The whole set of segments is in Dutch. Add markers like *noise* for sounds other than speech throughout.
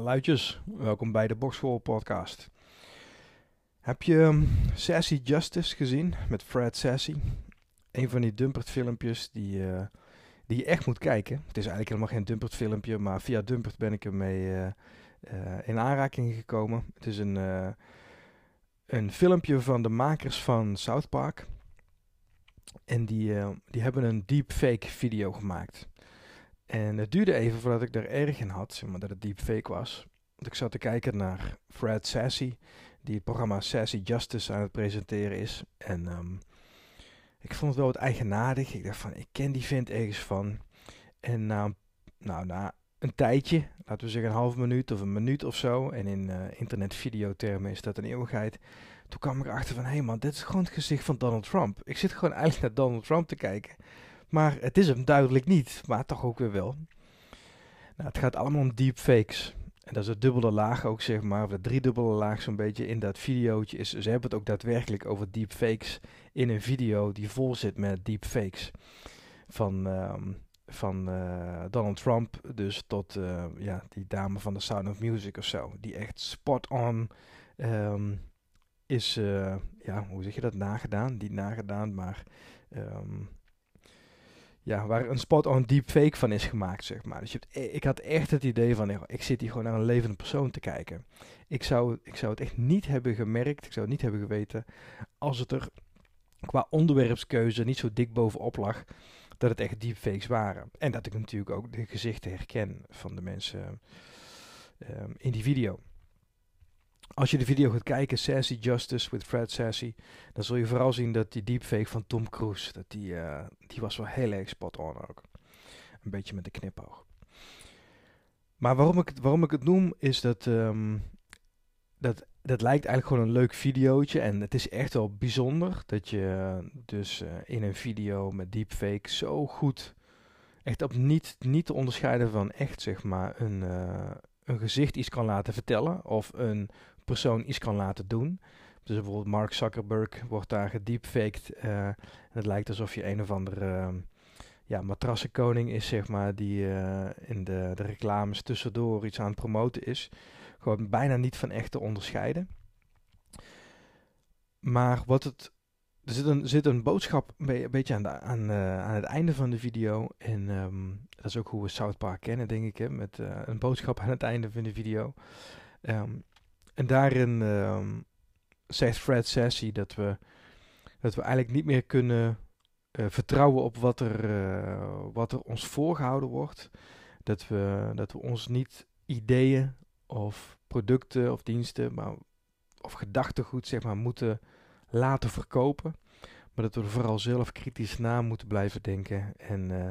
Luidjes, welkom bij de Boxvol podcast. Heb je um, Sassy Justice gezien met Fred Sassy? Een van die Dumpert filmpjes die, uh, die je echt moet kijken. Het is eigenlijk helemaal geen Dumpert filmpje, maar via Dumpert ben ik ermee uh, in aanraking gekomen. Het is een, een filmpje van de makers van South Park. En die, die hebben een deepfake video gemaakt. En het duurde even voordat ik er erg in had, zeg maar, dat het deepfake was. Want ik zat te kijken naar Fred Sassy, die het programma Sassy Justice aan het presenteren is. En um, ik vond het wel wat eigenaardig. Ik dacht van, ik ken die vent ergens van. En na, nou, na een tijdje, laten we zeggen een half minuut of een minuut of zo, en in uh, internetvideotermen is dat een eeuwigheid, toen kwam ik erachter van, hé hey man, dit is gewoon het gezicht van Donald Trump. Ik zit gewoon eigenlijk naar Donald Trump te kijken. Maar het is hem duidelijk niet, maar toch ook weer wel. Nou, het gaat allemaal om deepfakes. En dat is de dubbele laag ook, zeg maar, of de driedubbele laag zo'n beetje in dat videootje. Is, ze hebben het ook daadwerkelijk over deepfakes in een video die vol zit met deepfakes. Van, um, van uh, Donald Trump dus tot uh, ja, die dame van The Sound of Music of zo. Die echt spot on um, is, uh, ja, hoe zeg je dat, nagedaan? Die nagedaan, maar... Um, ja, waar een spot-on deepfake van is gemaakt, zeg maar. Dus je e-, ik had echt het idee van, ik zit hier gewoon naar een levende persoon te kijken. Ik zou, ik zou het echt niet hebben gemerkt, ik zou het niet hebben geweten, als het er qua onderwerpskeuze niet zo dik bovenop lag, dat het echt deepfakes waren. En dat ik natuurlijk ook de gezichten herken van de mensen um, in die video. Als je de video gaat kijken, Sassy Justice with Fred Sassy, dan zul je vooral zien dat die deepfake van Tom Cruise, dat die, uh, die was wel heel erg spot on ook. Een beetje met de knipoog. Maar waarom ik, waarom ik het noem, is dat, um, dat dat lijkt eigenlijk gewoon een leuk videootje. En het is echt wel bijzonder dat je dus uh, in een video met deepfake zo goed, echt op niet, niet te onderscheiden van echt, zeg maar, een, uh, een gezicht iets kan laten vertellen. Of een persoon iets kan laten doen. Dus bijvoorbeeld Mark Zuckerberg wordt daar gedeepfaked. En het lijkt alsof je een of andere uh, ja, matrassenkoning is, zeg maar, die in de, de reclames tussendoor iets aan het promoten is. Gewoon bijna niet van echt te onderscheiden. Maar wat het. Er zit een, zit een boodschap een beetje aan, aan, aan het einde van de video. En um, dat is ook hoe we South Park kennen, denk ik. Hè, met een boodschap aan het einde van de video. Um, en daarin um, zegt Fred Sassy dat we, dat we eigenlijk niet meer kunnen uh, vertrouwen op wat er, wat er ons voorgehouden wordt. Dat we, dat we ons niet ideeën of producten of diensten maar, of gedachtegoed zeg maar, moeten laten verkopen. Maar dat we er vooral zelf kritisch na moeten blijven denken. En uh,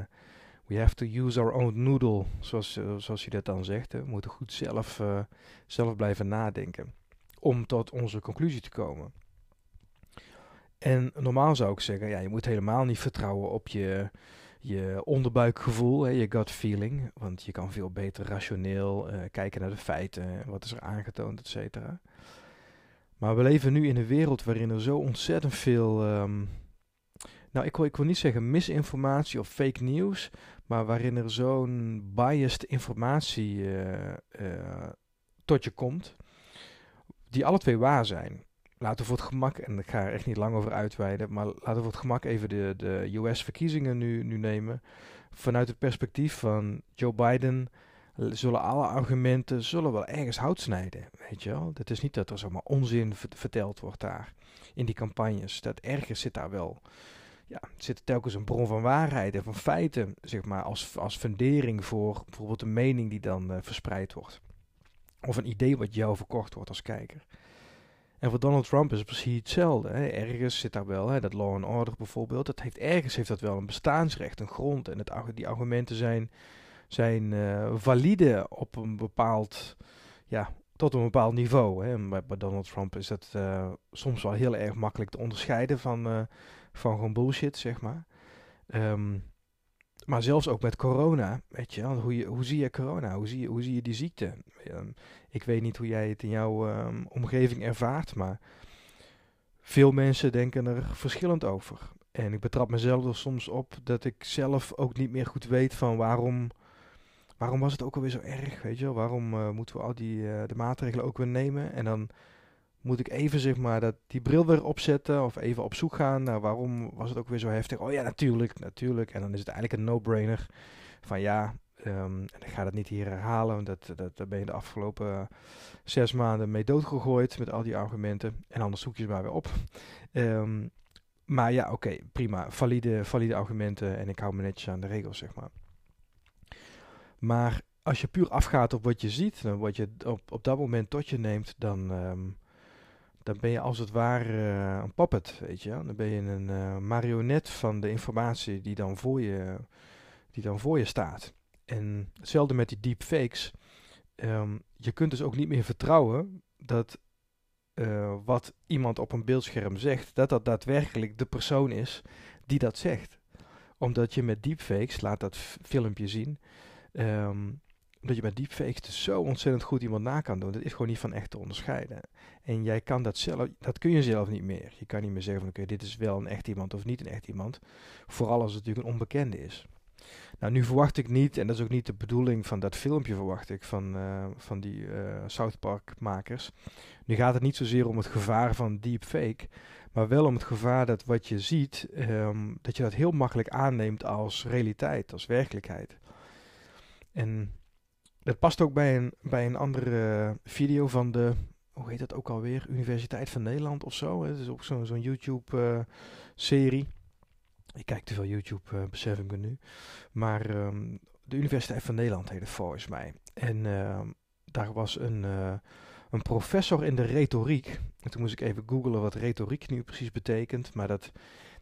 we have to use our own noodle, zoals, uh, zoals je dat dan zegt. Hè. We moeten goed zelf, uh, zelf blijven nadenken om tot onze conclusie te komen. En normaal zou ik zeggen, ja, je moet helemaal niet vertrouwen op je, je onderbuikgevoel, je gut feeling. Want je kan veel beter rationeel uh, kijken naar de feiten, wat is er aangetoond, et cetera. Maar we leven nu in een wereld waarin er zo ontzettend veel... Um, nou, ik wil, ik wil niet zeggen misinformatie of fake news, maar waarin er zo'n biased informatie uh, uh, tot je komt, die alle twee waar zijn. Laten we voor het gemak, en ik ga er echt niet lang over uitweiden, maar laten we voor het gemak even de, de US-verkiezingen nu, nu nemen. Vanuit het perspectief van Joe Biden zullen alle argumenten zullen wel ergens hout snijden, weet je wel. Het is niet dat er zomaar onzin verteld wordt daar in die campagnes. Dat ergens zit daar wel ja, zit telkens een bron van waarheid en van feiten, zeg maar, als, als fundering voor bijvoorbeeld een mening die dan uh, verspreid wordt. Of een idee wat jou verkocht wordt als kijker. En voor Donald Trump is het precies hetzelfde. Hè. Ergens zit daar wel, hè, dat law and order bijvoorbeeld, dat heeft, ergens heeft dat wel een bestaansrecht, een grond. En het, die argumenten zijn, zijn uh, valide op een bepaald, ja, tot een bepaald niveau. Hè. Bij, Donald Trump is dat uh, soms wel heel erg makkelijk te onderscheiden van, uh, van gewoon bullshit, zeg maar. Um, maar zelfs ook met corona, weet je, hoe, hoe zie je corona? Hoe zie je, hoe zie je die ziekte? Um, ik weet niet hoe jij het in jouw um, omgeving ervaart, maar veel mensen denken er verschillend over. En ik betrap mezelf er soms op dat ik zelf ook niet meer goed weet van waarom, waarom was het ook alweer zo erg, weet je wel? Waarom uh, moeten we al die uh, de maatregelen ook weer nemen? En dan moet ik even zeg maar dat die bril weer opzetten of even op zoek gaan naar waarom was het ook weer zo heftig? Oh ja, natuurlijk, natuurlijk. En dan is het eigenlijk een no-brainer van ja, en ik ga dat niet hier herhalen, want dat, dat, daar ben je de afgelopen zes maanden mee doodgegooid met al die argumenten. En anders zoek je ze maar weer op. Um, maar ja, oké, prima. Valide, valide argumenten en ik hou me netjes aan de regels, zeg maar. Maar als je puur afgaat op wat je ziet, wat je op, op dat moment tot je neemt, dan, um, dan ben je als het ware uh, een puppet, weet je. Dan ben je een uh, marionet van de informatie die dan voor je, die dan voor je staat. En hetzelfde met die deepfakes. Um, je kunt dus ook niet meer vertrouwen dat uh, wat iemand op een beeldscherm zegt, dat dat daadwerkelijk de persoon is die dat zegt. Omdat je met deepfakes, laat dat filmpje zien, um, omdat je met deepfakes dus zo ontzettend goed iemand na kan doen. Dat is gewoon niet van echt te onderscheiden. En jij kan dat zelf, dat kun je zelf niet meer. Je kan niet meer zeggen van oké, dit is wel een echt iemand of niet een echt iemand. Vooral als het natuurlijk een onbekende is. Nou, nu verwacht ik niet, en dat is ook niet de bedoeling van dat filmpje, verwacht ik van, uh, van die uh, South Park makers. Nu gaat het niet zozeer om het gevaar van deepfake, maar wel om het gevaar dat wat je ziet, um, dat je dat heel makkelijk aanneemt als realiteit, als werkelijkheid. En dat past ook bij een, bij een andere video van de, hoe heet dat ook alweer, Universiteit van Nederland of zo. Het is ook zo'n zo'n YouTube-serie. Uh, ik kijk te veel YouTube, uh, besef ik me nu. Maar um, de Universiteit van Nederland heette volgens mij. En uh, daar was een, een professor in de retoriek. En toen moest ik even googlen wat retoriek nu precies betekent. Maar dat,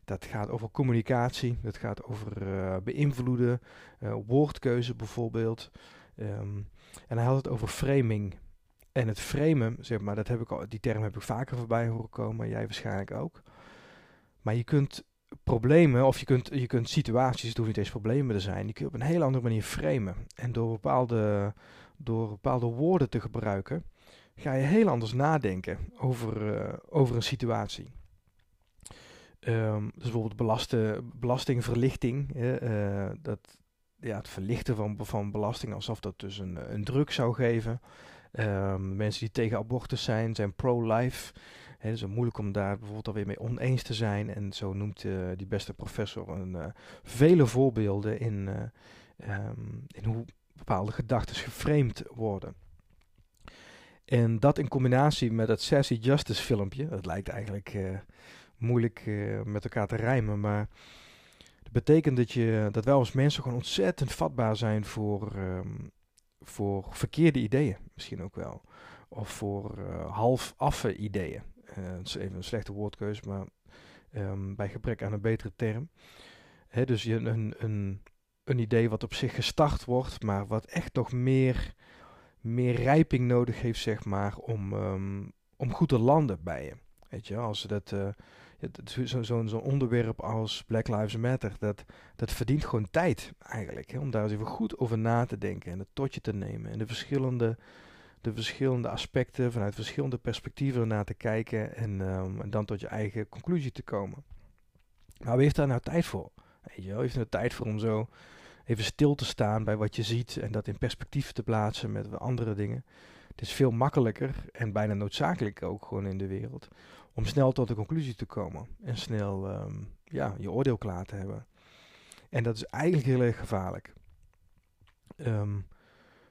dat gaat over communicatie. Dat gaat over beïnvloeden. woordkeuze bijvoorbeeld. Um, en hij had het over framing. En het framen, zeg maar, dat heb ik al, die term heb ik vaker voorbij horen komen. Jij waarschijnlijk ook. Maar je kunt problemen, of je kunt, je kunt situaties, het hoeven niet eens problemen te zijn, die kun je op een hele andere manier framen. En door bepaalde, door bepaalde woorden te gebruiken, ga je heel anders nadenken over, uh, over een situatie. Um, dus bijvoorbeeld belasten, belastingverlichting, uh, dat, ja, het verlichten van, van belasting alsof dat dus een, een druk zou geven. Um, mensen die tegen abortus zijn, zijn pro-life. Het is moeilijk om daar bijvoorbeeld alweer mee oneens te zijn. En zo noemt uh, die beste professor een, uh, vele voorbeelden in, uh, um, in hoe bepaalde gedachten geframed worden. En dat in combinatie met het Sassy Justice filmpje, dat lijkt eigenlijk moeilijk met elkaar te rijmen, maar betekent dat, je, dat wij als mensen gewoon ontzettend vatbaar zijn voor, um, voor verkeerde ideeën, misschien ook wel. Of voor half affe ideeën. Uh, het is even een slechte woordkeus, maar um, bij gebrek aan een betere term. Hè, dus je, een, een, een idee wat op zich gestart wordt, maar wat echt nog meer, meer rijping nodig heeft, zeg maar, om, um, om goed te landen bij je. Weet je, als dat, uh, zo'n zo, onderwerp als Black Lives Matter, dat, dat verdient gewoon tijd eigenlijk. Hè, om daar eens even goed over na te denken en het totje te nemen en de verschillende de verschillende aspecten vanuit verschillende perspectieven naar te kijken en, um, en, dan tot je eigen conclusie te komen. Maar wie heeft daar nou tijd voor? Weet heeft er nou tijd voor om zo even stil te staan bij wat je ziet en dat in perspectief te plaatsen met andere dingen. Het is veel makkelijker en bijna noodzakelijk ook gewoon in de wereld om snel tot een conclusie te komen en snel um, ja, je oordeel klaar te hebben. En dat is eigenlijk heel erg gevaarlijk. Um,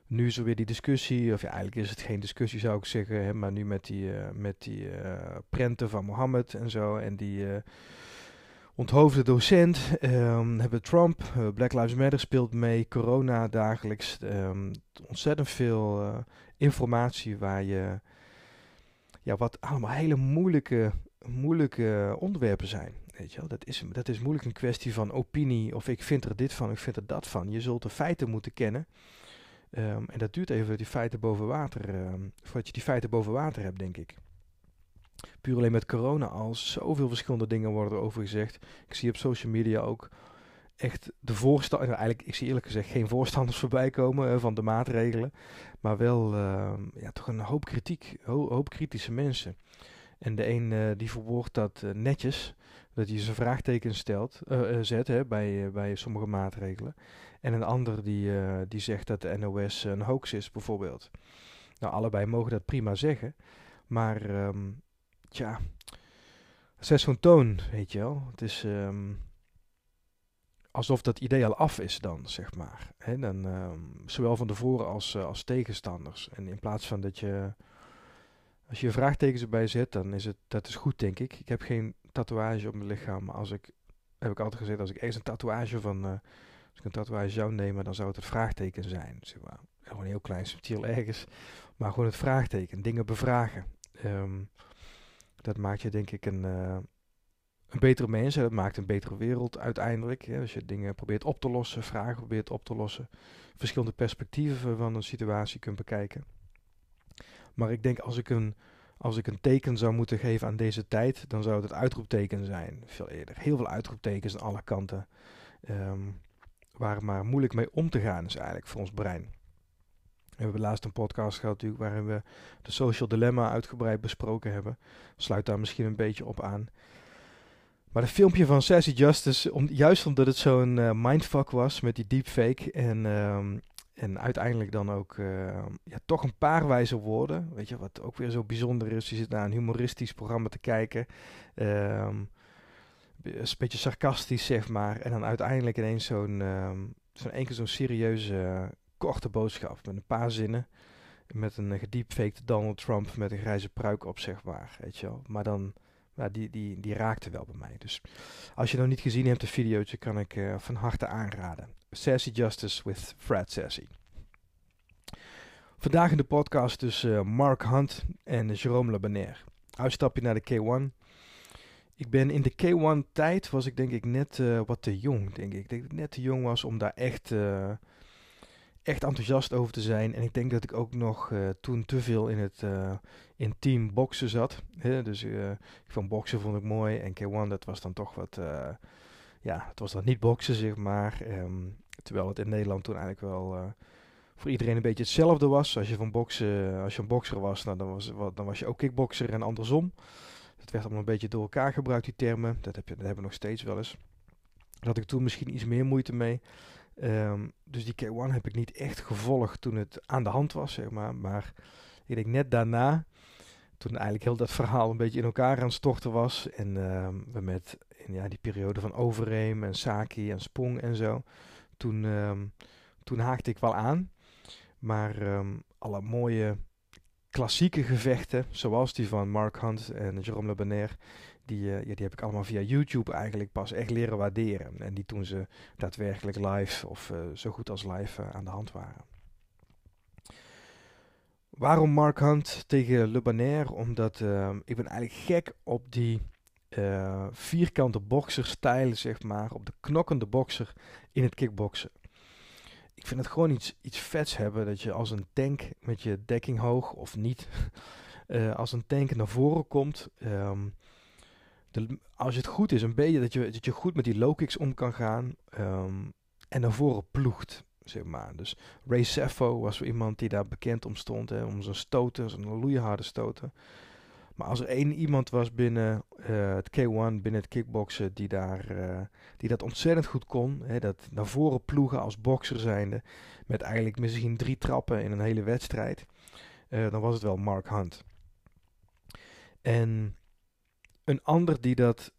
nu is er weer die discussie, of eigenlijk is het geen discussie zou ik zeggen, hè, maar nu met die, uh, met die uh, prenten van Mohammed en zo en die uh, onthoofde docent, um, hebben Trump, Black Lives Matter speelt mee, corona dagelijks, ontzettend veel informatie waar je, ja, wat allemaal hele moeilijke, moeilijke onderwerpen zijn. Weet je wel? Dat, is, dat is moeilijk een kwestie van opinie, of ik vind er dit van, ik vind er dat van. Je zult de feiten moeten kennen. Um, en dat duurt even voordat die feiten boven water, um, voordat je die feiten boven water hebt, denk ik. Puur alleen met corona al zoveel verschillende dingen worden over gezegd. Ik zie op social media ook echt de voorstanders, nou, eigenlijk, ik zie eerlijk gezegd geen voorstanders *laughs* voorbij komen uh, van de maatregelen, maar wel uh, ja, toch een hoop kritiek, ho hoop kritische mensen. En de een die verwoordt dat netjes, dat hij zijn vraagteken stelt, zet hè, bij, bij sommige maatregelen. En een ander die, die zegt dat de NOS een hoax is, bijvoorbeeld. Nou, allebei mogen dat prima zeggen. Maar, um, tja, zet zo'n toon, weet je wel. Het is um, alsof dat idee al af is dan, zeg maar. He, dan, um, zowel van tevoren als, uh, als tegenstanders. En in plaats van dat je, als je vraagtekens erbij zet, dan is het, dat is goed, denk ik. Ik heb geen tatoeage op mijn lichaam, maar als ik, heb ik altijd gezegd, als ik eens een tatoeage van, uh, als ik een tatoeage zou nemen, dan zou het het vraagteken zijn. Zeg. Gewoon heel klein, subtiel ergens. Maar gewoon het vraagteken, dingen bevragen. Um, dat maakt je denk ik een, uh, een betere mens. Dat maakt een betere wereld uiteindelijk. Als je dingen probeert op te lossen, vragen probeert op te lossen. Verschillende perspectieven van een situatie kunt bekijken. Maar ik denk als ik een, als ik een teken zou moeten geven aan deze tijd, dan zou het het uitroepteken zijn. Veel eerder. Heel veel uitroeptekens aan alle kanten. Um, waar maar moeilijk mee om te gaan is eigenlijk voor ons brein. We hebben laatst een podcast gehad natuurlijk waarin we de social dilemma uitgebreid besproken hebben. Sluit daar misschien een beetje op aan. Maar het filmpje van Sassy Justice, om, juist omdat het zo'n uh, mindfuck was met die deepfake en, um, en uiteindelijk dan ook uh, ja, toch een paar wijze woorden. Weet je, wat ook weer zo bijzonder is. Je zit naar een humoristisch programma te kijken. Um, een beetje sarcastisch, zeg maar. En dan uiteindelijk ineens zo'n um, één keer zo'n serieuze korte boodschap met een paar zinnen. Met een gediepfaked Donald Trump met een grijze pruik op, zeg maar. Weet je wel. Maar dan, ja, die, die, die raakte wel bij mij. Dus als je nog niet gezien hebt, de videootje kan ik uh, van harte aanraden. Sassy Justice with Fred Sassy. Vandaag in de podcast dus uh, Mark Hunt en Jerome Labaner. Uitstapje naar de K1. Ik ben in de K1 tijd was ik denk ik net uh, wat te jong, denk ik. Denk ik net te jong was om daar echt echt enthousiast over te zijn. En ik denk dat ik ook nog uh, toen te veel in het uh, intiem boksen zat. Dus ik vond boksen vond ik mooi. En K1 dat was dan toch wat... ja, het was dan niet boksen, zeg maar. Um, terwijl het in Nederland toen eigenlijk wel voor iedereen een beetje hetzelfde was. Als je van boksen, als je een bokser was, nou, dan, was dan was je ook kickbokser en andersom. Het werd allemaal een beetje door elkaar gebruikt, die termen. Dat, heb je, dat hebben we nog steeds wel eens. Daar had ik toen misschien iets meer moeite mee. Um, dus die K1 heb ik niet echt gevolgd toen het aan de hand was, zeg maar. Maar ik denk net daarna, toen eigenlijk heel dat verhaal een beetje in elkaar aan het storten was. En um, we met in ja, die periode van Overeem en Saki en Spong en zo. Toen, um, toen haakte ik wel aan. Maar alle mooie klassieke gevechten, zoals die van Mark Hunt en Jerome Le Banner, die, uh, ja, die heb ik allemaal via YouTube eigenlijk pas echt leren waarderen. En die toen ze daadwerkelijk live of uh, zo goed als live uh, aan de hand waren. Waarom Mark Hunt tegen Le Banner? Omdat ehm, ik ben eigenlijk gek op die vierkante boxerstijl, zeg maar. Op de knokkende boxer in het kickboksen. Ik vind het gewoon iets, iets vets hebben dat je als een tank met je dekking hoog of niet, *laughs* als een tank naar voren komt. Um, als het goed is, een beetje dat je, dat je goed met die low kicks om kan gaan um, en naar voren ploegt. Zeg maar. Dus Ray Seffo was iemand die daar bekend om stond, hè, om zijn stoten, zijn loeiharde stoten. Maar als er één iemand was binnen uh, het K1, binnen het kickboksen, die, daar, uh, die dat ontzettend goed kon, hè, dat naar voren ploegen als bokser zijnde, met eigenlijk misschien drie trappen in een hele wedstrijd, uh, dan was het wel Mark Hunt. En een ander die dat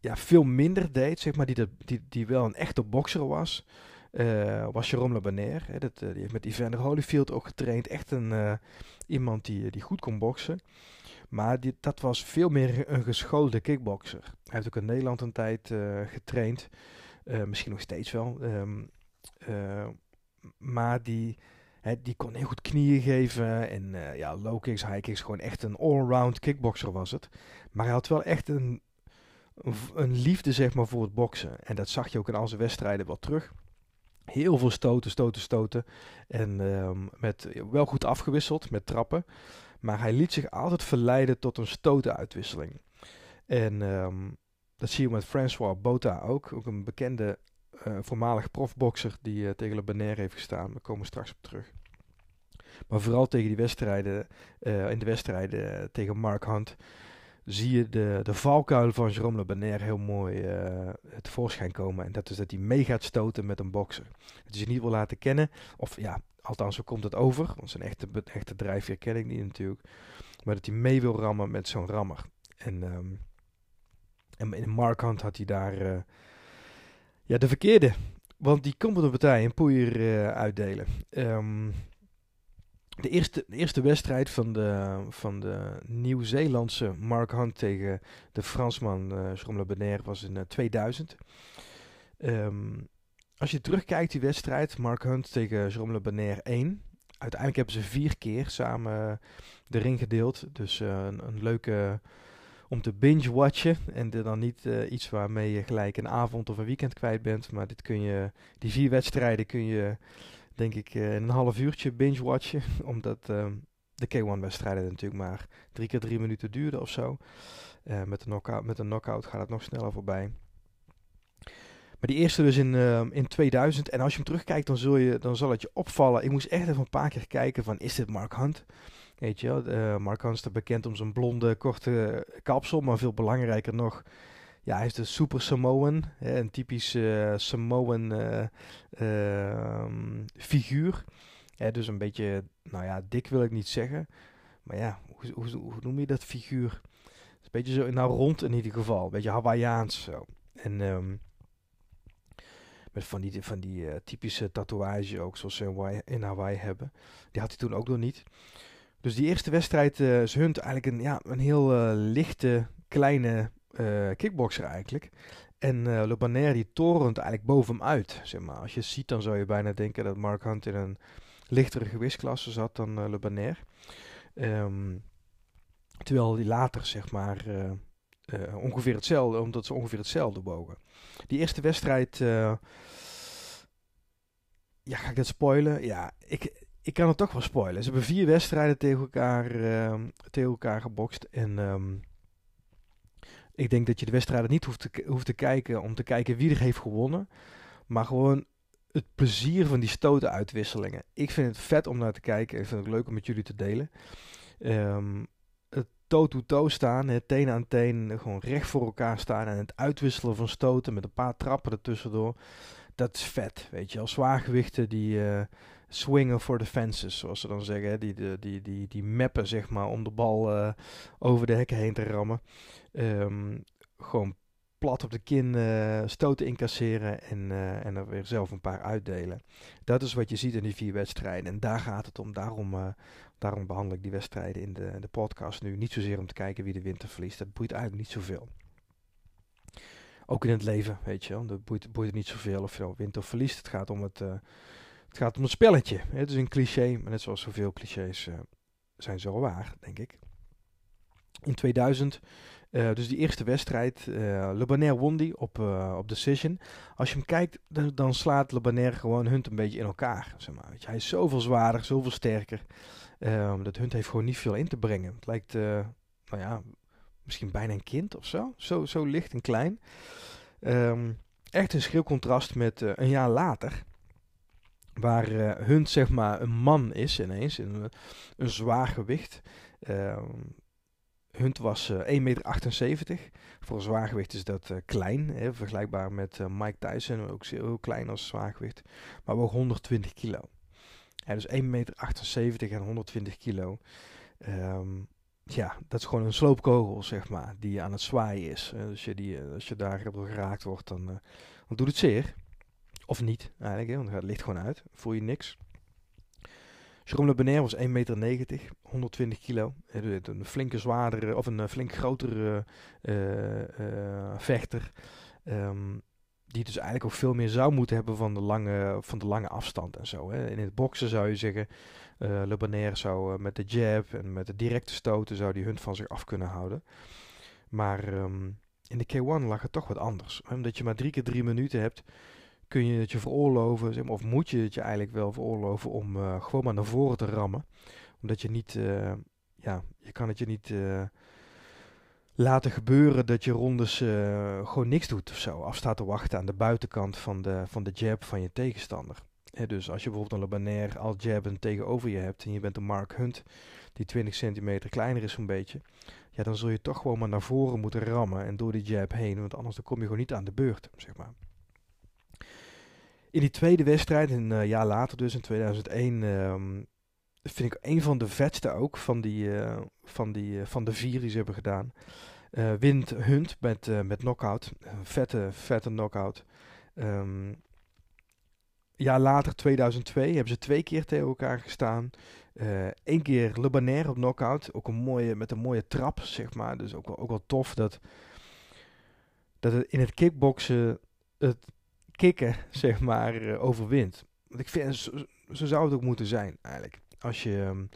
ja, veel minder deed, zeg maar, die, dat, die, die wel een echte bokser was, uh, was Jerome Labaner. Hè, uh, die heeft met Evander Holyfield ook getraind. Echt een, uh, iemand die, die goed kon boksen. Maar die, dat was veel meer een geschoolde kickbokser. Hij heeft ook in Nederland een tijd getraind. misschien nog steeds wel. Um, maar die, die kon heel goed knieën geven. En ja, low kicks, high kicks. Gewoon echt een allround kickbokser was het. Maar hij had wel echt een, een liefde zeg maar, voor het boksen. En dat zag je ook in al zijn wedstrijden wel terug. Heel veel stoten, stoten, stoten. En um, met, wel goed afgewisseld met trappen. Maar hij liet zich altijd verleiden tot een stotenuitwisseling. En um, dat zie je met François Bota ook. Ook een bekende voormalig profbokser die uh, tegen Le Benaire heeft gestaan. Daar komen we straks op terug. Maar vooral tegen die wedstrijden, in de wedstrijden tegen Mark Hunt, zie je de, de valkuil van Jerome Le Banner heel mooi uh, tevoorschijn komen. En dat is dat hij mee gaat stoten met een bokser. Dat hij zich niet wil laten kennen. Of ja, althans zo komt het over. Want zijn echte, echte drijfveer ken ik niet natuurlijk. Maar dat hij mee wil rammen met zo'n rammer. En, um, en in Mark Hunt had hij daar ja, de verkeerde. Want die komt op de partij een poeier uh, uitdelen. Um, de eerste, eerste wedstrijd van de, van de Nieuw-Zeelandse Mark Hunt tegen de Fransman uh, Jerome Benaire was in uh, 2000. Um, als je terugkijkt die wedstrijd, Mark Hunt tegen Jerome Benaire 1. Uiteindelijk hebben ze vier keer samen de ring gedeeld. Dus een, een, leuke om te binge-watchen. En dan niet uh, iets waarmee je gelijk een avond of een weekend kwijt bent. Maar dit kun je, die vier wedstrijden kun je denk ik uh, een half uurtje binge-watchen. *laughs* Omdat uh, de K1-wedstrijden natuurlijk maar drie keer drie minuten duurden of zo. Uh, met, een knockout, met een knockout gaat het nog sneller voorbij. Maar die eerste dus in, in 2000. En als je hem terugkijkt, dan, zul je, dan zal het je opvallen. Ik moest echt even een paar keer kijken van, is dit Mark Hunt? Weet je wel, Mark Hunt is bekend om zijn blonde, korte kapsel. Maar veel belangrijker nog, ja, hij is de Super Samoan. Hè, een typisch uh, Samoan uh, uh, figuur. Hè, dus een beetje, nou ja, dik wil ik niet zeggen. Maar ja, hoe, hoe, hoe noem je dat figuur? Een beetje zo, nou rond in ieder geval. Een beetje Hawaiiaans zo. En um, met van die, van die uh, typische tatoeage ook, zoals ze in Hawaii hebben. Die had hij toen ook nog niet. Dus die eerste wedstrijd uh, is Hunt eigenlijk een, ja, een heel uh, lichte, kleine uh, kickboxer eigenlijk. En Le Banner die torent eigenlijk boven hem uit. Zeg maar. Als je ziet dan zou je bijna denken dat Mark Hunt in een lichtere gewichtsklasse zat dan Le Banner. Um, terwijl die later zeg maar ongeveer hetzelfde, omdat ze ongeveer hetzelfde wogen. Die eerste wedstrijd, ja ga ik dat spoilen? Ja, ik, ik kan het toch wel spoilen. Ze hebben vier wedstrijden tegen elkaar, tegen elkaar gebokst en... Um, ik denk dat je de wedstrijden niet hoeft te, hoeft te kijken om te kijken wie er heeft gewonnen. Maar gewoon het plezier van die stotenuitwisselingen. Ik vind het vet om naar te kijken. Ik vind het leuk om met jullie te delen. Um, het toe-to-toe staan, het teen aan teen, gewoon recht voor elkaar staan en het uitwisselen van stoten met een paar trappen ertussendoor. Dat is vet, weet je. Als zwaargewichten die uh, swingen for the fences, zoals ze dan zeggen. Die, die, die, die, die mappen, zeg maar, om de bal uh, over de hekken heen te rammen. Um, gewoon plat op de kin uh, stoten incasseren en, uh, en er weer zelf een paar uitdelen. Dat is wat je ziet in die vier wedstrijden. En daar gaat het om. Daarom, daarom behandel ik die wedstrijden in de, de podcast nu. Niet zozeer om te kijken wie de winter verliest. Dat boeit eigenlijk niet zoveel. Ook in het leven, weet je wel. Boeit, boeit het niet zoveel of je nou wint of verliest. Het gaat om het, het, gaat om het spelletje. Het is een cliché, maar net zoals zoveel clichés zijn zo waar, denk ik. In 2000 uh, dus die eerste wedstrijd, uh, Le won die op, uh, op decision. Als je hem kijkt, dan, slaat Le gewoon Hunt een beetje in elkaar. Zeg maar. Hij is zoveel zwaarder, zoveel sterker. Um, dat Hunt heeft gewoon niet veel in te brengen. Het lijkt, nou ja, misschien bijna een kind of zo. Zo, zo licht en klein. Um, echt een schril contrast met een jaar later. Waar Hunt zeg maar een man is ineens, een, een zwaar gewicht. Um, Hunt was uh, eh, 1,78 meter. Voor een zwaargewicht is dat uh, klein. Hè, vergelijkbaar met uh, Mike Tyson, ook heel klein als zwaargewicht. Maar wel 120 kilo. Dus 1,78 meter en 120 kilo. Um, ja, dat is gewoon een sloopkogel, zeg maar, die aan het zwaaien is. Uh, dus je die, als je daar geraakt wordt, dan, dan doet het zeer. Of niet, eigenlijk, hè, want het ligt gewoon uit. Voel je niks. Jerome Le Benaire was 1,90 meter, 120 kilo. Een flinke zwaardere, of een flink grotere uh, uh, vechter. Um, die dus eigenlijk ook veel meer zou moeten hebben van de lange, van de lange afstand en zo. Hè. In het boksen zou je zeggen, uh, Le Benaire zou met de jab en met de directe stoten zou die hunt van zich af kunnen houden. Maar um, in de K1 lag het toch wat anders. Omdat je maar drie keer drie minuten hebt, kun je het je veroorloven, zeg maar, of moet je het je eigenlijk wel veroorloven om uh, gewoon maar naar voren te rammen. Omdat je niet, uh, ja, je kan het je niet uh, laten gebeuren dat je rondes gewoon niks doet of zo. Afstaat te wachten aan de buitenkant van de, van de jab van je tegenstander. dus als je bijvoorbeeld een Lobaner al jabben tegenover je hebt en je bent een Mark Hunt die 20 centimeter kleiner is zo'n beetje, ja, dan zul je toch gewoon maar naar voren moeten rammen en door die jab heen, want anders dan kom je gewoon niet aan de beurt, zeg maar. In die tweede wedstrijd, een uh, jaar later dus, in 2001, um, vind ik een van de vetste ook van, die, uh, van, die, uh, van de vier die ze hebben gedaan. wint Hunt met, met knockout, vette, vette knockout. Um, jaar later, 2002, hebben ze twee keer tegen elkaar gestaan. Eén keer Le Banner op knockout, ook een mooie, met een mooie trap, zeg maar. Dus ook wel, ook wel tof dat, dat het in het kickboksen het kicken, *laughs* zeg maar, uh, overwint. Want ik vind, zo, zo, zou het ook moeten zijn, eigenlijk. Als je um,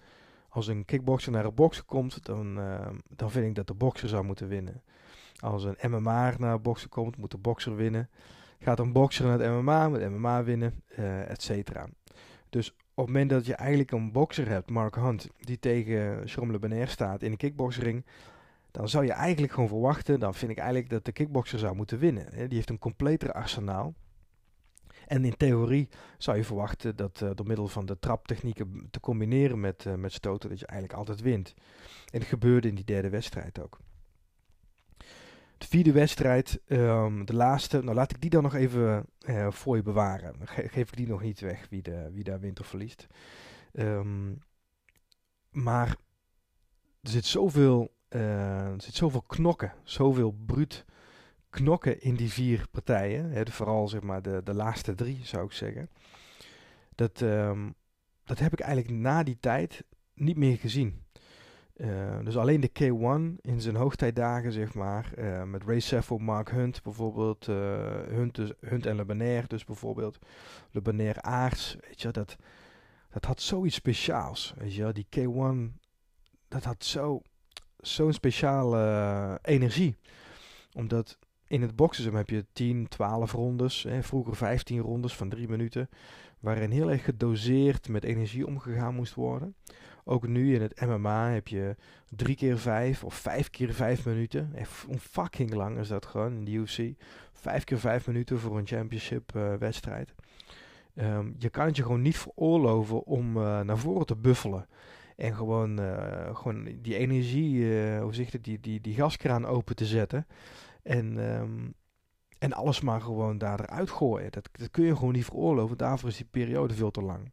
als een kickboxer naar een boksen komt, dan, uh, dan vind ik dat de bokser zou moeten winnen. Als een MMA naar boksen komt, moet de bokser winnen. Gaat een bokser naar het MMA, moet MMA winnen, uh, et cetera. Dus op het moment dat je eigenlijk een bokser hebt, Mark Hunt, die tegen Le staat in een kickboxring, dan zou je eigenlijk gewoon verwachten, dan vind ik eigenlijk dat de kickboxer zou moeten winnen. Die heeft een completer arsenaal. En in theorie zou je verwachten dat uh, door middel van de traptechnieken te combineren met, uh, met stoten, dat je eigenlijk altijd wint. En dat gebeurde in die derde wedstrijd ook. De vierde wedstrijd, um, de laatste, nou laat ik die dan nog even uh, voor je bewaren. Dan ge geef ik die nog niet weg, wie, de, wie daar wint of verliest. Um, maar er zit zoveel, er zit zoveel knokken, zoveel bruut knokken in die vier partijen. Hè, vooral zeg maar de, de laatste drie, zou ik zeggen. Dat, um, dat heb ik eigenlijk na die tijd niet meer gezien. Uh, dus alleen de K1 in zijn hoogtijdagen, zeg maar, uh, met Ray Seffo, Mark Hunt bijvoorbeeld, uh, Hunt, dus, Hunt en Le Banner dus bijvoorbeeld, Le Banner Aarts, weet je, dat, dat had zoiets speciaals, weet je, die K1, dat had zo, zo'n speciale energie, omdat in het boksen heb je 10, 12 rondes, hè, vroeger 15 rondes van 3 minuten, waarin heel erg gedoseerd met energie omgegaan moest worden. Ook nu in het MMA heb je 3 keer 5 of 5 keer 5 minuten. Echt fucking lang is dat gewoon in de UFC. 5 keer 5 minuten voor een championship uh, wedstrijd. Um, je kan het je gewoon niet veroorloven om uh, naar voren te buffelen. En gewoon, uh, gewoon die energie, hoe zeg je die, die, die gaskraan open te zetten. En, um, en alles maar gewoon daar eruit gooien. Dat, dat kun je gewoon niet veroorloven. Daarvoor is die periode veel te lang.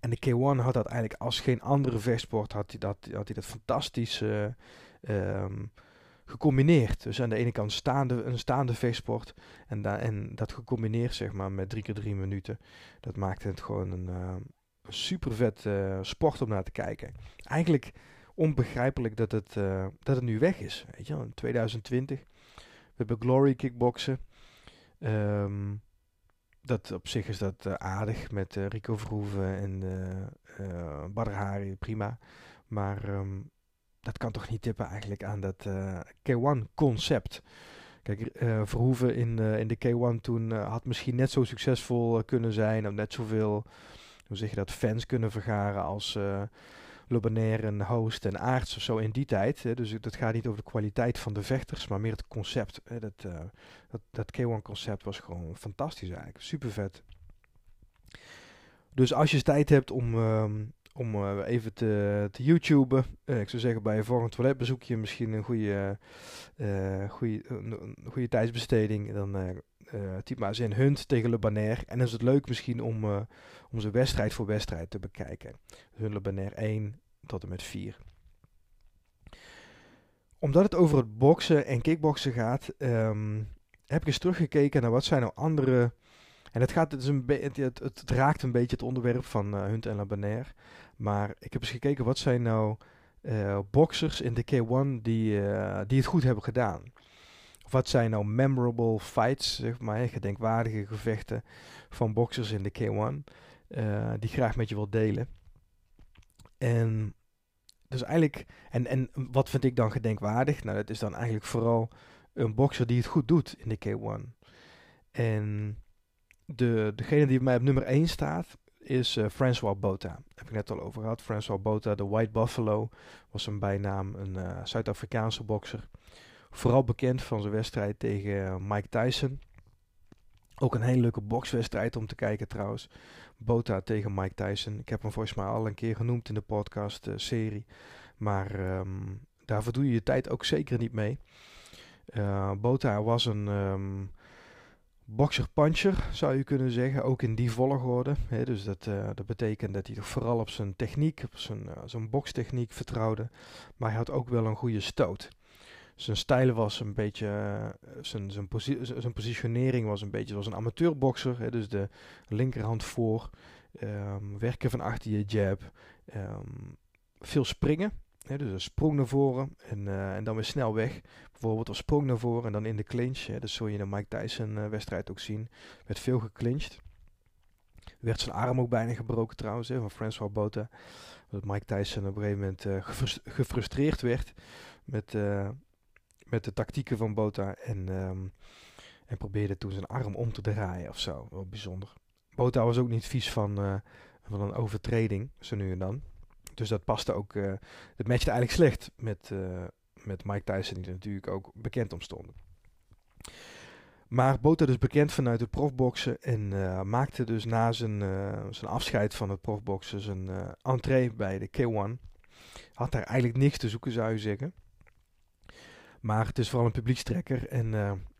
En de K1 had dat eigenlijk als geen andere vechtsport, had hij dat, had dat fantastisch uh, um, gecombineerd. Dus aan de ene kant staande, een staande vechtsport en, da en dat gecombineerd zeg maar met drie keer drie minuten. Dat maakte het gewoon een, uh, een super vet uh, sport om naar te kijken. Eigenlijk onbegrijpelijk dat het, uh, dat het nu weg is. Weet je, in 2020. We hebben Glory Kickboxen. Um, dat op zich is dat uh, aardig met uh, Rico Verhoeven en uh, Badr Hari, prima. Maar um, dat kan toch niet tippen eigenlijk aan dat K1-concept. Kijk, Verhoeven in, in de K1 toen had misschien net zo succesvol kunnen zijn. Of net zoveel, hoe zeg je dat, fans kunnen vergaren als Lobaner en Host en Aarts of zo in die tijd. Hè. Dus dat gaat niet over de kwaliteit van de vechters, maar meer het concept. Hè. Dat, uh, dat, dat K1 concept was gewoon fantastisch eigenlijk. Super vet. Dus als je tijd hebt om, um, om uh, even te, te YouTuben. Uh, ik zou zeggen bij je volgende toiletbezoekje misschien een goede, goede, een goede tijdsbesteding. Dan uh, maar in Hunt tegen Le Banner. En dan is het leuk misschien om, uh, om ze wedstrijd voor wedstrijd te bekijken. Hun Le Banner 1 tot en met 4. Omdat het over het boksen en kickboksen gaat, um, heb ik eens teruggekeken naar wat zijn nou andere... En het, gaat, het, een het, raakt een beetje het onderwerp van uh, Hunt en Le Banner. Maar ik heb eens gekeken wat zijn nou boxers in de K1 die, die het goed hebben gedaan wat zijn nou memorable fights, zeg maar, gedenkwaardige gevechten van boxers in de K1, uh, die graag met je wil delen. En dus eigenlijk, en, en wat vind ik dan gedenkwaardig? Nou, dat is dan eigenlijk vooral een bokser die het goed doet in de K1. En de, degene die bij mij op nummer 1 staat, is uh, François Bota. Daar heb ik net al over gehad. François Bota, de White Buffalo, was een bijnaam, een uh, Zuid-Afrikaanse bokser. Vooral bekend van zijn wedstrijd tegen Mike Tyson. Ook een hele leuke bokswedstrijd om te kijken trouwens. Bota tegen Mike Tyson. Ik heb hem volgens mij al een keer genoemd in de podcast-serie. maar um, daar verdoe je je tijd ook zeker niet mee. Uh, Bota was een um, boxer-puncher, zou je kunnen zeggen. Ook in die volgorde. Dus dat, uh, dat betekent dat hij toch vooral op zijn techniek, op zijn, zijn bokstechniek vertrouwde. Maar hij had ook wel een goede stoot. Zijn stijl was een beetje, zijn, zijn, posi zijn positionering was een beetje zoals een amateurbokser. Hè, dus de linkerhand voor, um, werken van achter je jab, um, veel springen dus een sprong naar voren en, uh, en dan weer snel weg. Bijvoorbeeld een sprong naar voren en dan in de clinch. Dat zul je in de Mike Tyson uh, wedstrijd ook zien. Werd veel geclinched. Werd zijn arm ook bijna gebroken trouwens, van François Bota. Dat Mike Tyson op een gegeven moment gefrustreerd werd met, met de tactieken van Bota. En, um, en probeerde toen zijn arm om te draaien of zo. Wel bijzonder. Bota was ook niet vies van, van een overtreding, zo nu en dan. Dus dat paste ook. Uh, het matchte eigenlijk slecht met, uh, met Mike Tyson, die er natuurlijk ook bekend om stonden. Maar Bota dus bekend vanuit het profboksen en maakte dus na zijn, zijn afscheid van het profboksen zijn entree bij de K1. Had daar eigenlijk niks te zoeken, zou je zeggen. Maar het is vooral een publiekstrekker en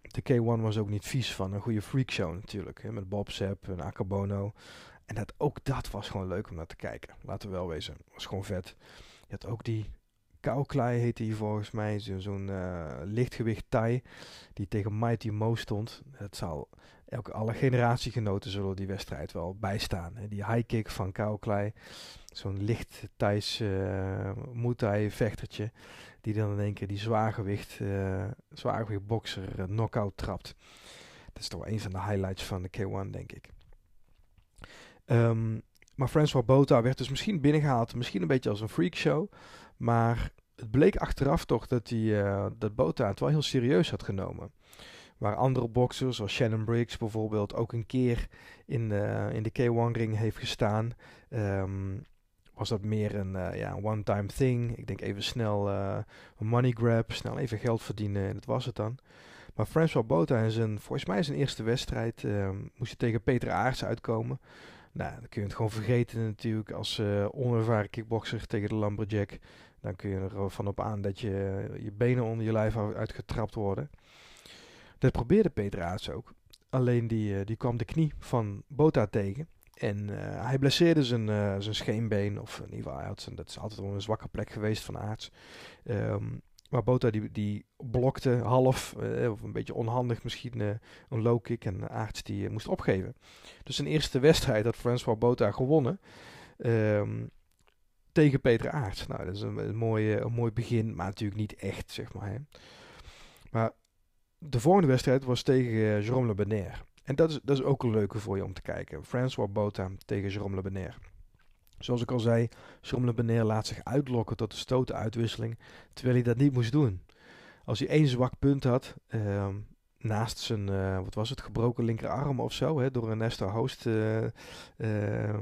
de K1 was ook niet vies van een goede freakshow natuurlijk. Hè, met Bob Sepp en Akabono. En dat, ook dat was gewoon leuk om naar te kijken. Laten we wel wezen. was gewoon vet. Je had ook die Kauklei heette hij volgens mij. Zo'n uh, lichtgewicht Thai. Die tegen Mighty Mo stond. Het zal elke, alle generatiegenoten zullen die wedstrijd wel bijstaan. Hè. Die high kick van Kauklei. Zo'n licht Thais uh, vechtertje. Die dan in één keer die zwaargewicht, uh, zwaargewicht bokser uh, knockout trapt. Dat is toch wel een van de highlights van de K1 denk ik. Um, maar François Bota werd dus misschien binnengehaald, misschien een beetje als een freakshow. Maar het bleek achteraf toch dat, hij, uh, dat Bota het wel heel serieus had genomen. Waar andere boxers, zoals Shannon Briggs bijvoorbeeld, ook een keer in, uh, in de K1-ring heeft gestaan. Um, was dat meer een uh, ja, one-time thing. Ik denk even snel een money grab, snel even geld verdienen en dat was het dan. Maar François Bota in zijn, volgens mij zijn eerste wedstrijd, moest hij tegen Peter Aarts uitkomen. Nou, dan kun je het gewoon vergeten natuurlijk als onervaren kickboxer tegen de lumberjack. Dan kun je er van op aan dat je, je benen onder je lijf uitgetrapt worden. Dat probeerde Peter Aarts ook. Alleen die, uh, die kwam de knie van Bota tegen. En uh, hij blesseerde zijn, zijn scheenbeen. Of in ieder geval, dat is altijd wel een zwakke plek geweest van Aarts. Um, maar Bota die, die blokte half, of een beetje onhandig misschien, een low kick. En Aarts die moest opgeven. Dus zijn eerste wedstrijd had François Bota gewonnen. Um, tegen Peter Aarts. Nou, dat is een, een, mooi, een mooi begin, maar natuurlijk niet echt, zeg maar. Hè. Maar de volgende wedstrijd was tegen Jérôme Le Benaire. En dat is, dat is ook een leuke voor je om te kijken. François Bota tegen Jérôme Le Benaire. Zoals ik al zei, Sommelen Beneer laat zich uitlokken tot de stotenuitwisseling, terwijl hij dat niet moest doen. Als hij één zwak punt had, uh, naast zijn, uh, wat was het, gebroken linkerarm of zo, hè, door een Nestor Host uh,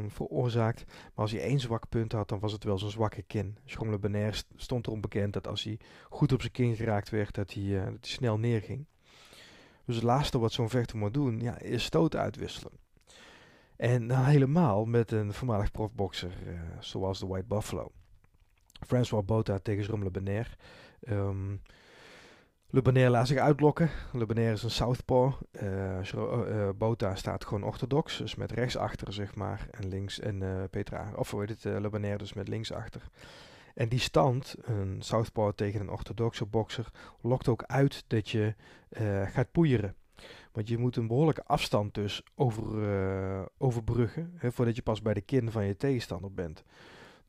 veroorzaakt. Maar als hij één zwak punt had, dan was het wel zijn zwakke kin. Schommele Benair stond erom bekend dat als hij goed op zijn kin geraakt werd, dat hij, dat hij snel neerging. Dus het laatste wat zo'n vechter moet doen, ja, is stoten uitwisselen. En nou helemaal met een voormalig profboxer uh, zoals de White Buffalo. François Bota tegen Jerome Le Benaire. Um, Le Benaire laat zich uitlokken. Le is een southpaw. Uh, uh, Bota staat gewoon orthodox, dus met rechts achter zeg maar. En links, en Petra, of hoe heet het, Le Benaire dus met links achter. En die stand, een southpaw tegen een orthodoxe bokser, lokt ook uit dat je gaat poeieren. Want je moet een behoorlijke afstand dus over, uh, overbruggen, hè, voordat je pas bij de kin van je tegenstander bent.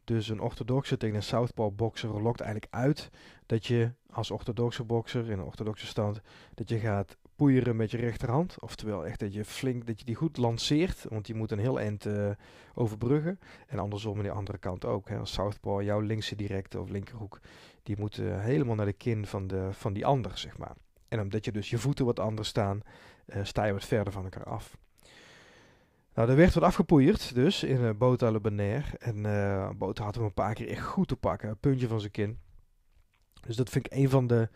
Dus een orthodoxe tegen een southpaw bokser lokt eigenlijk uit dat je als orthodoxe bokser in een orthodoxe stand, dat je gaat poeieren met je rechterhand. Oftewel echt dat je flink, dat je die goed lanceert, want die moet een heel eind uh, overbruggen. En andersom aan de andere kant ook. Hè. Southpaw, jouw linkse directe of linkerhoek, die moet uh, helemaal naar de kin van, de, van die ander, zeg maar. En omdat je dus je voeten wat anders staan, uh, sta je wat verder van elkaar af. Nou, er werd wat afgepoeierd dus in uh, Bota Le Bonaire. En uh, Bota had hem een paar keer echt goed te pakken. Een puntje van zijn kin. Dus dat vind ik een van de...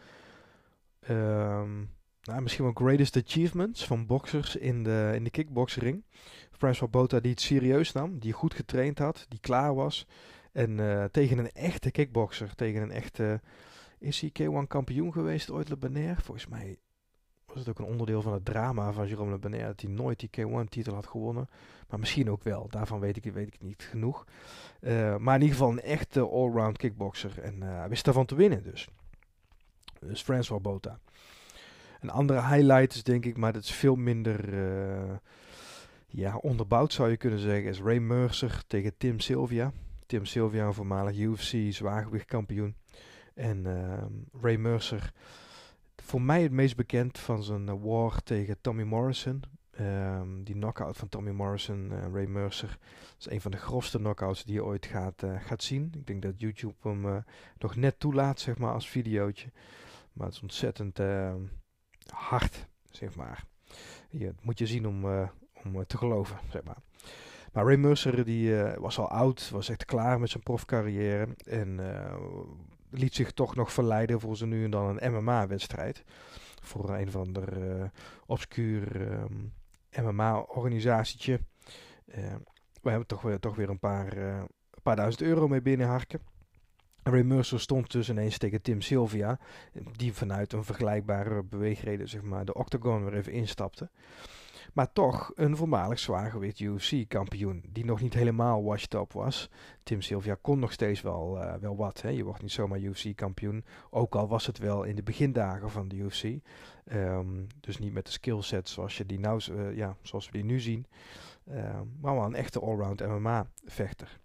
Um, nou, misschien wel greatest achievements van boxers in de, in de kickboxering. Francois Bota die het serieus nam, die goed getraind had, die klaar was. En uh, tegen een echte kickboxer, tegen een echte... Is hij K1 kampioen geweest ooit, Le Benaire? Volgens mij was het ook een onderdeel van het drama van Jerome Le Benaire dat hij nooit die K1-titel had gewonnen. Maar misschien ook wel, daarvan weet ik, weet ik niet genoeg. Uh, maar in ieder geval een echte allround kickboxer. En uh, hij wist daarvan te winnen dus. Dus François Bota. Een andere highlight is denk ik, maar dat is veel minder uh, ja, onderbouwd zou je kunnen zeggen, is Ray Mercer tegen Tim Sylvia. Tim Sylvia, een voormalig UFC zwaargewichtkampioen. En Ray Mercer voor mij het meest bekend van zijn uh, war tegen Tommy Morrison. Um, die knockout van Tommy Morrison, uh, Ray Mercer. Is een van de grofste knockouts die je ooit gaat, uh, gaat zien. Ik denk dat YouTube hem nog net toelaat, zeg maar, als videootje. Maar het is ontzettend ehm, hard, zeg maar. Je, moet je zien om, om te geloven, zeg maar. Maar Ray Mercer die, was al oud, was echt klaar met zijn profcarrière. En liet zich toch nog verleiden voor ze nu en dan een MMA-wedstrijd. Voor een van de obscuur MMA-organisatietje. We hebben toch weer, toch weer een paar, paar duizend euro mee binnenharken. Ray Mercer stond dus ineens tegen Tim Sylvia, die vanuit een vergelijkbare beweegreden zeg maar, de octagon weer even instapte. Maar toch een voormalig zwaargewicht UFC-kampioen. Die nog niet helemaal washed up was. Tim Sylvia kon nog steeds wel, uh, wel wat. Hè. Je wordt niet zomaar UFC-kampioen. Ook al was het wel in de begindagen van de UFC. Ehm, dus niet met de skillset zoals, je die nou, uh, ja, zoals we die nu zien. Um, maar wel een echte allround MMA-vechter.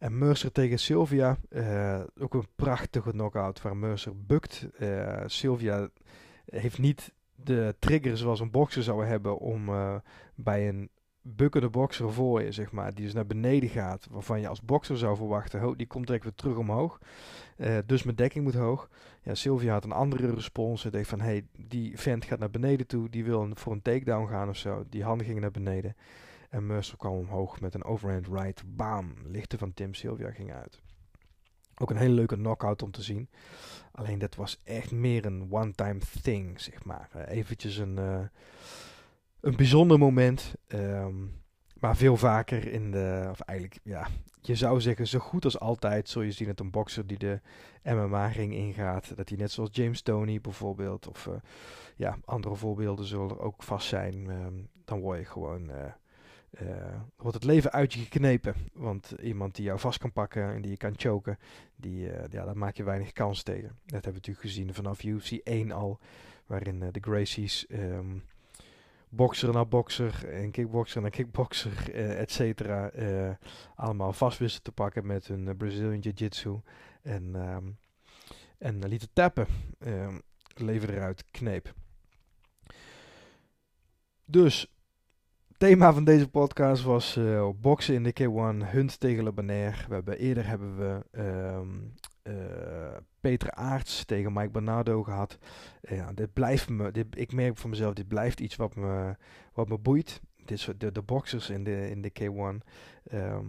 En Mercer tegen Sylvia. Uh, ook een prachtige knockout waar Mercer bukt. Sylvia heeft niet de trigger zoals een bokser zou hebben om uh, bij een bukkende bokser voor je, zeg maar, die dus naar beneden gaat, waarvan je als bokser zou verwachten, die komt direct weer terug omhoog. Uh, dus mijn dekking moet hoog. Ja, Sylvia had een andere respons. Ze dacht van, hey, die vent gaat naar beneden toe, die wil voor een takedown gaan of zo. Die handen gingen naar beneden. En Mercer kwam omhoog met een overhand right. Bam! Lichten van Tim Sylvia ging uit. Ook een hele leuke knockout om te zien. Alleen dat was echt meer een one-time thing, zeg maar. Uh, eventjes een, uh, een bijzonder moment. Um, maar veel vaker in de, of eigenlijk, ja, je zou zeggen, zo goed als altijd zul je zien dat een bokser die de MMA-ring ingaat, dat hij net zoals James Tony bijvoorbeeld, of uh, ja, andere voorbeelden zullen er ook vast zijn. Um, dan word je gewoon uh, wordt het leven uit je geknepen. Want iemand die jou vast kan pakken en die je kan choken, die, uh, ja, daar maak je weinig kans tegen. Dat hebben we natuurlijk gezien vanaf UFC 1 al, waarin uh, de Gracies um, bokser na bokser en kickboxer na kickboxer, et cetera, allemaal vast wisten te pakken met hun Brazilian Jiu-Jitsu. En, um, en lieten tappen. Um, leven eruit kneep. Dus thema van deze podcast was uh, boksen in de K1, Hunt tegen Le Bonaire. We hebben, eerder hebben we um, uh, Peter Aarts tegen Mike Bernardo gehad. Dit blijft me, ik merk van mezelf, dit blijft iets wat me, wat me boeit. Dit de, de boxers in de, in de K1. Um, ehm,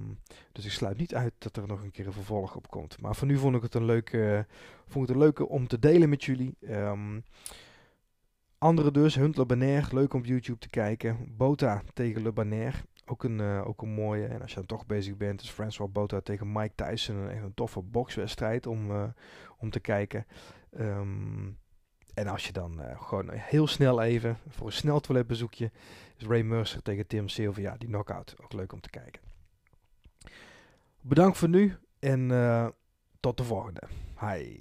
dus ik sluit niet uit dat er nog een keer een vervolg op komt. Maar voor nu vond ik het een leuke, vond het een leuke om te delen met jullie. Um, andere dus, Hunt Labaner, leuk om op YouTube te kijken. Bota tegen Le ook een, eh, ook een mooie. En als je dan toch bezig bent, is Francois Bota tegen Mike Tyson een, echt een toffe bokswedstrijd om, eh, om te kijken. Ehm, en als je dan eh, gewoon heel snel even voor een snel toiletbezoekje, is Ray Mercer tegen Tim Sylvia, die knockout. Ook leuk om te kijken. Bedankt voor nu en tot de volgende. Hi.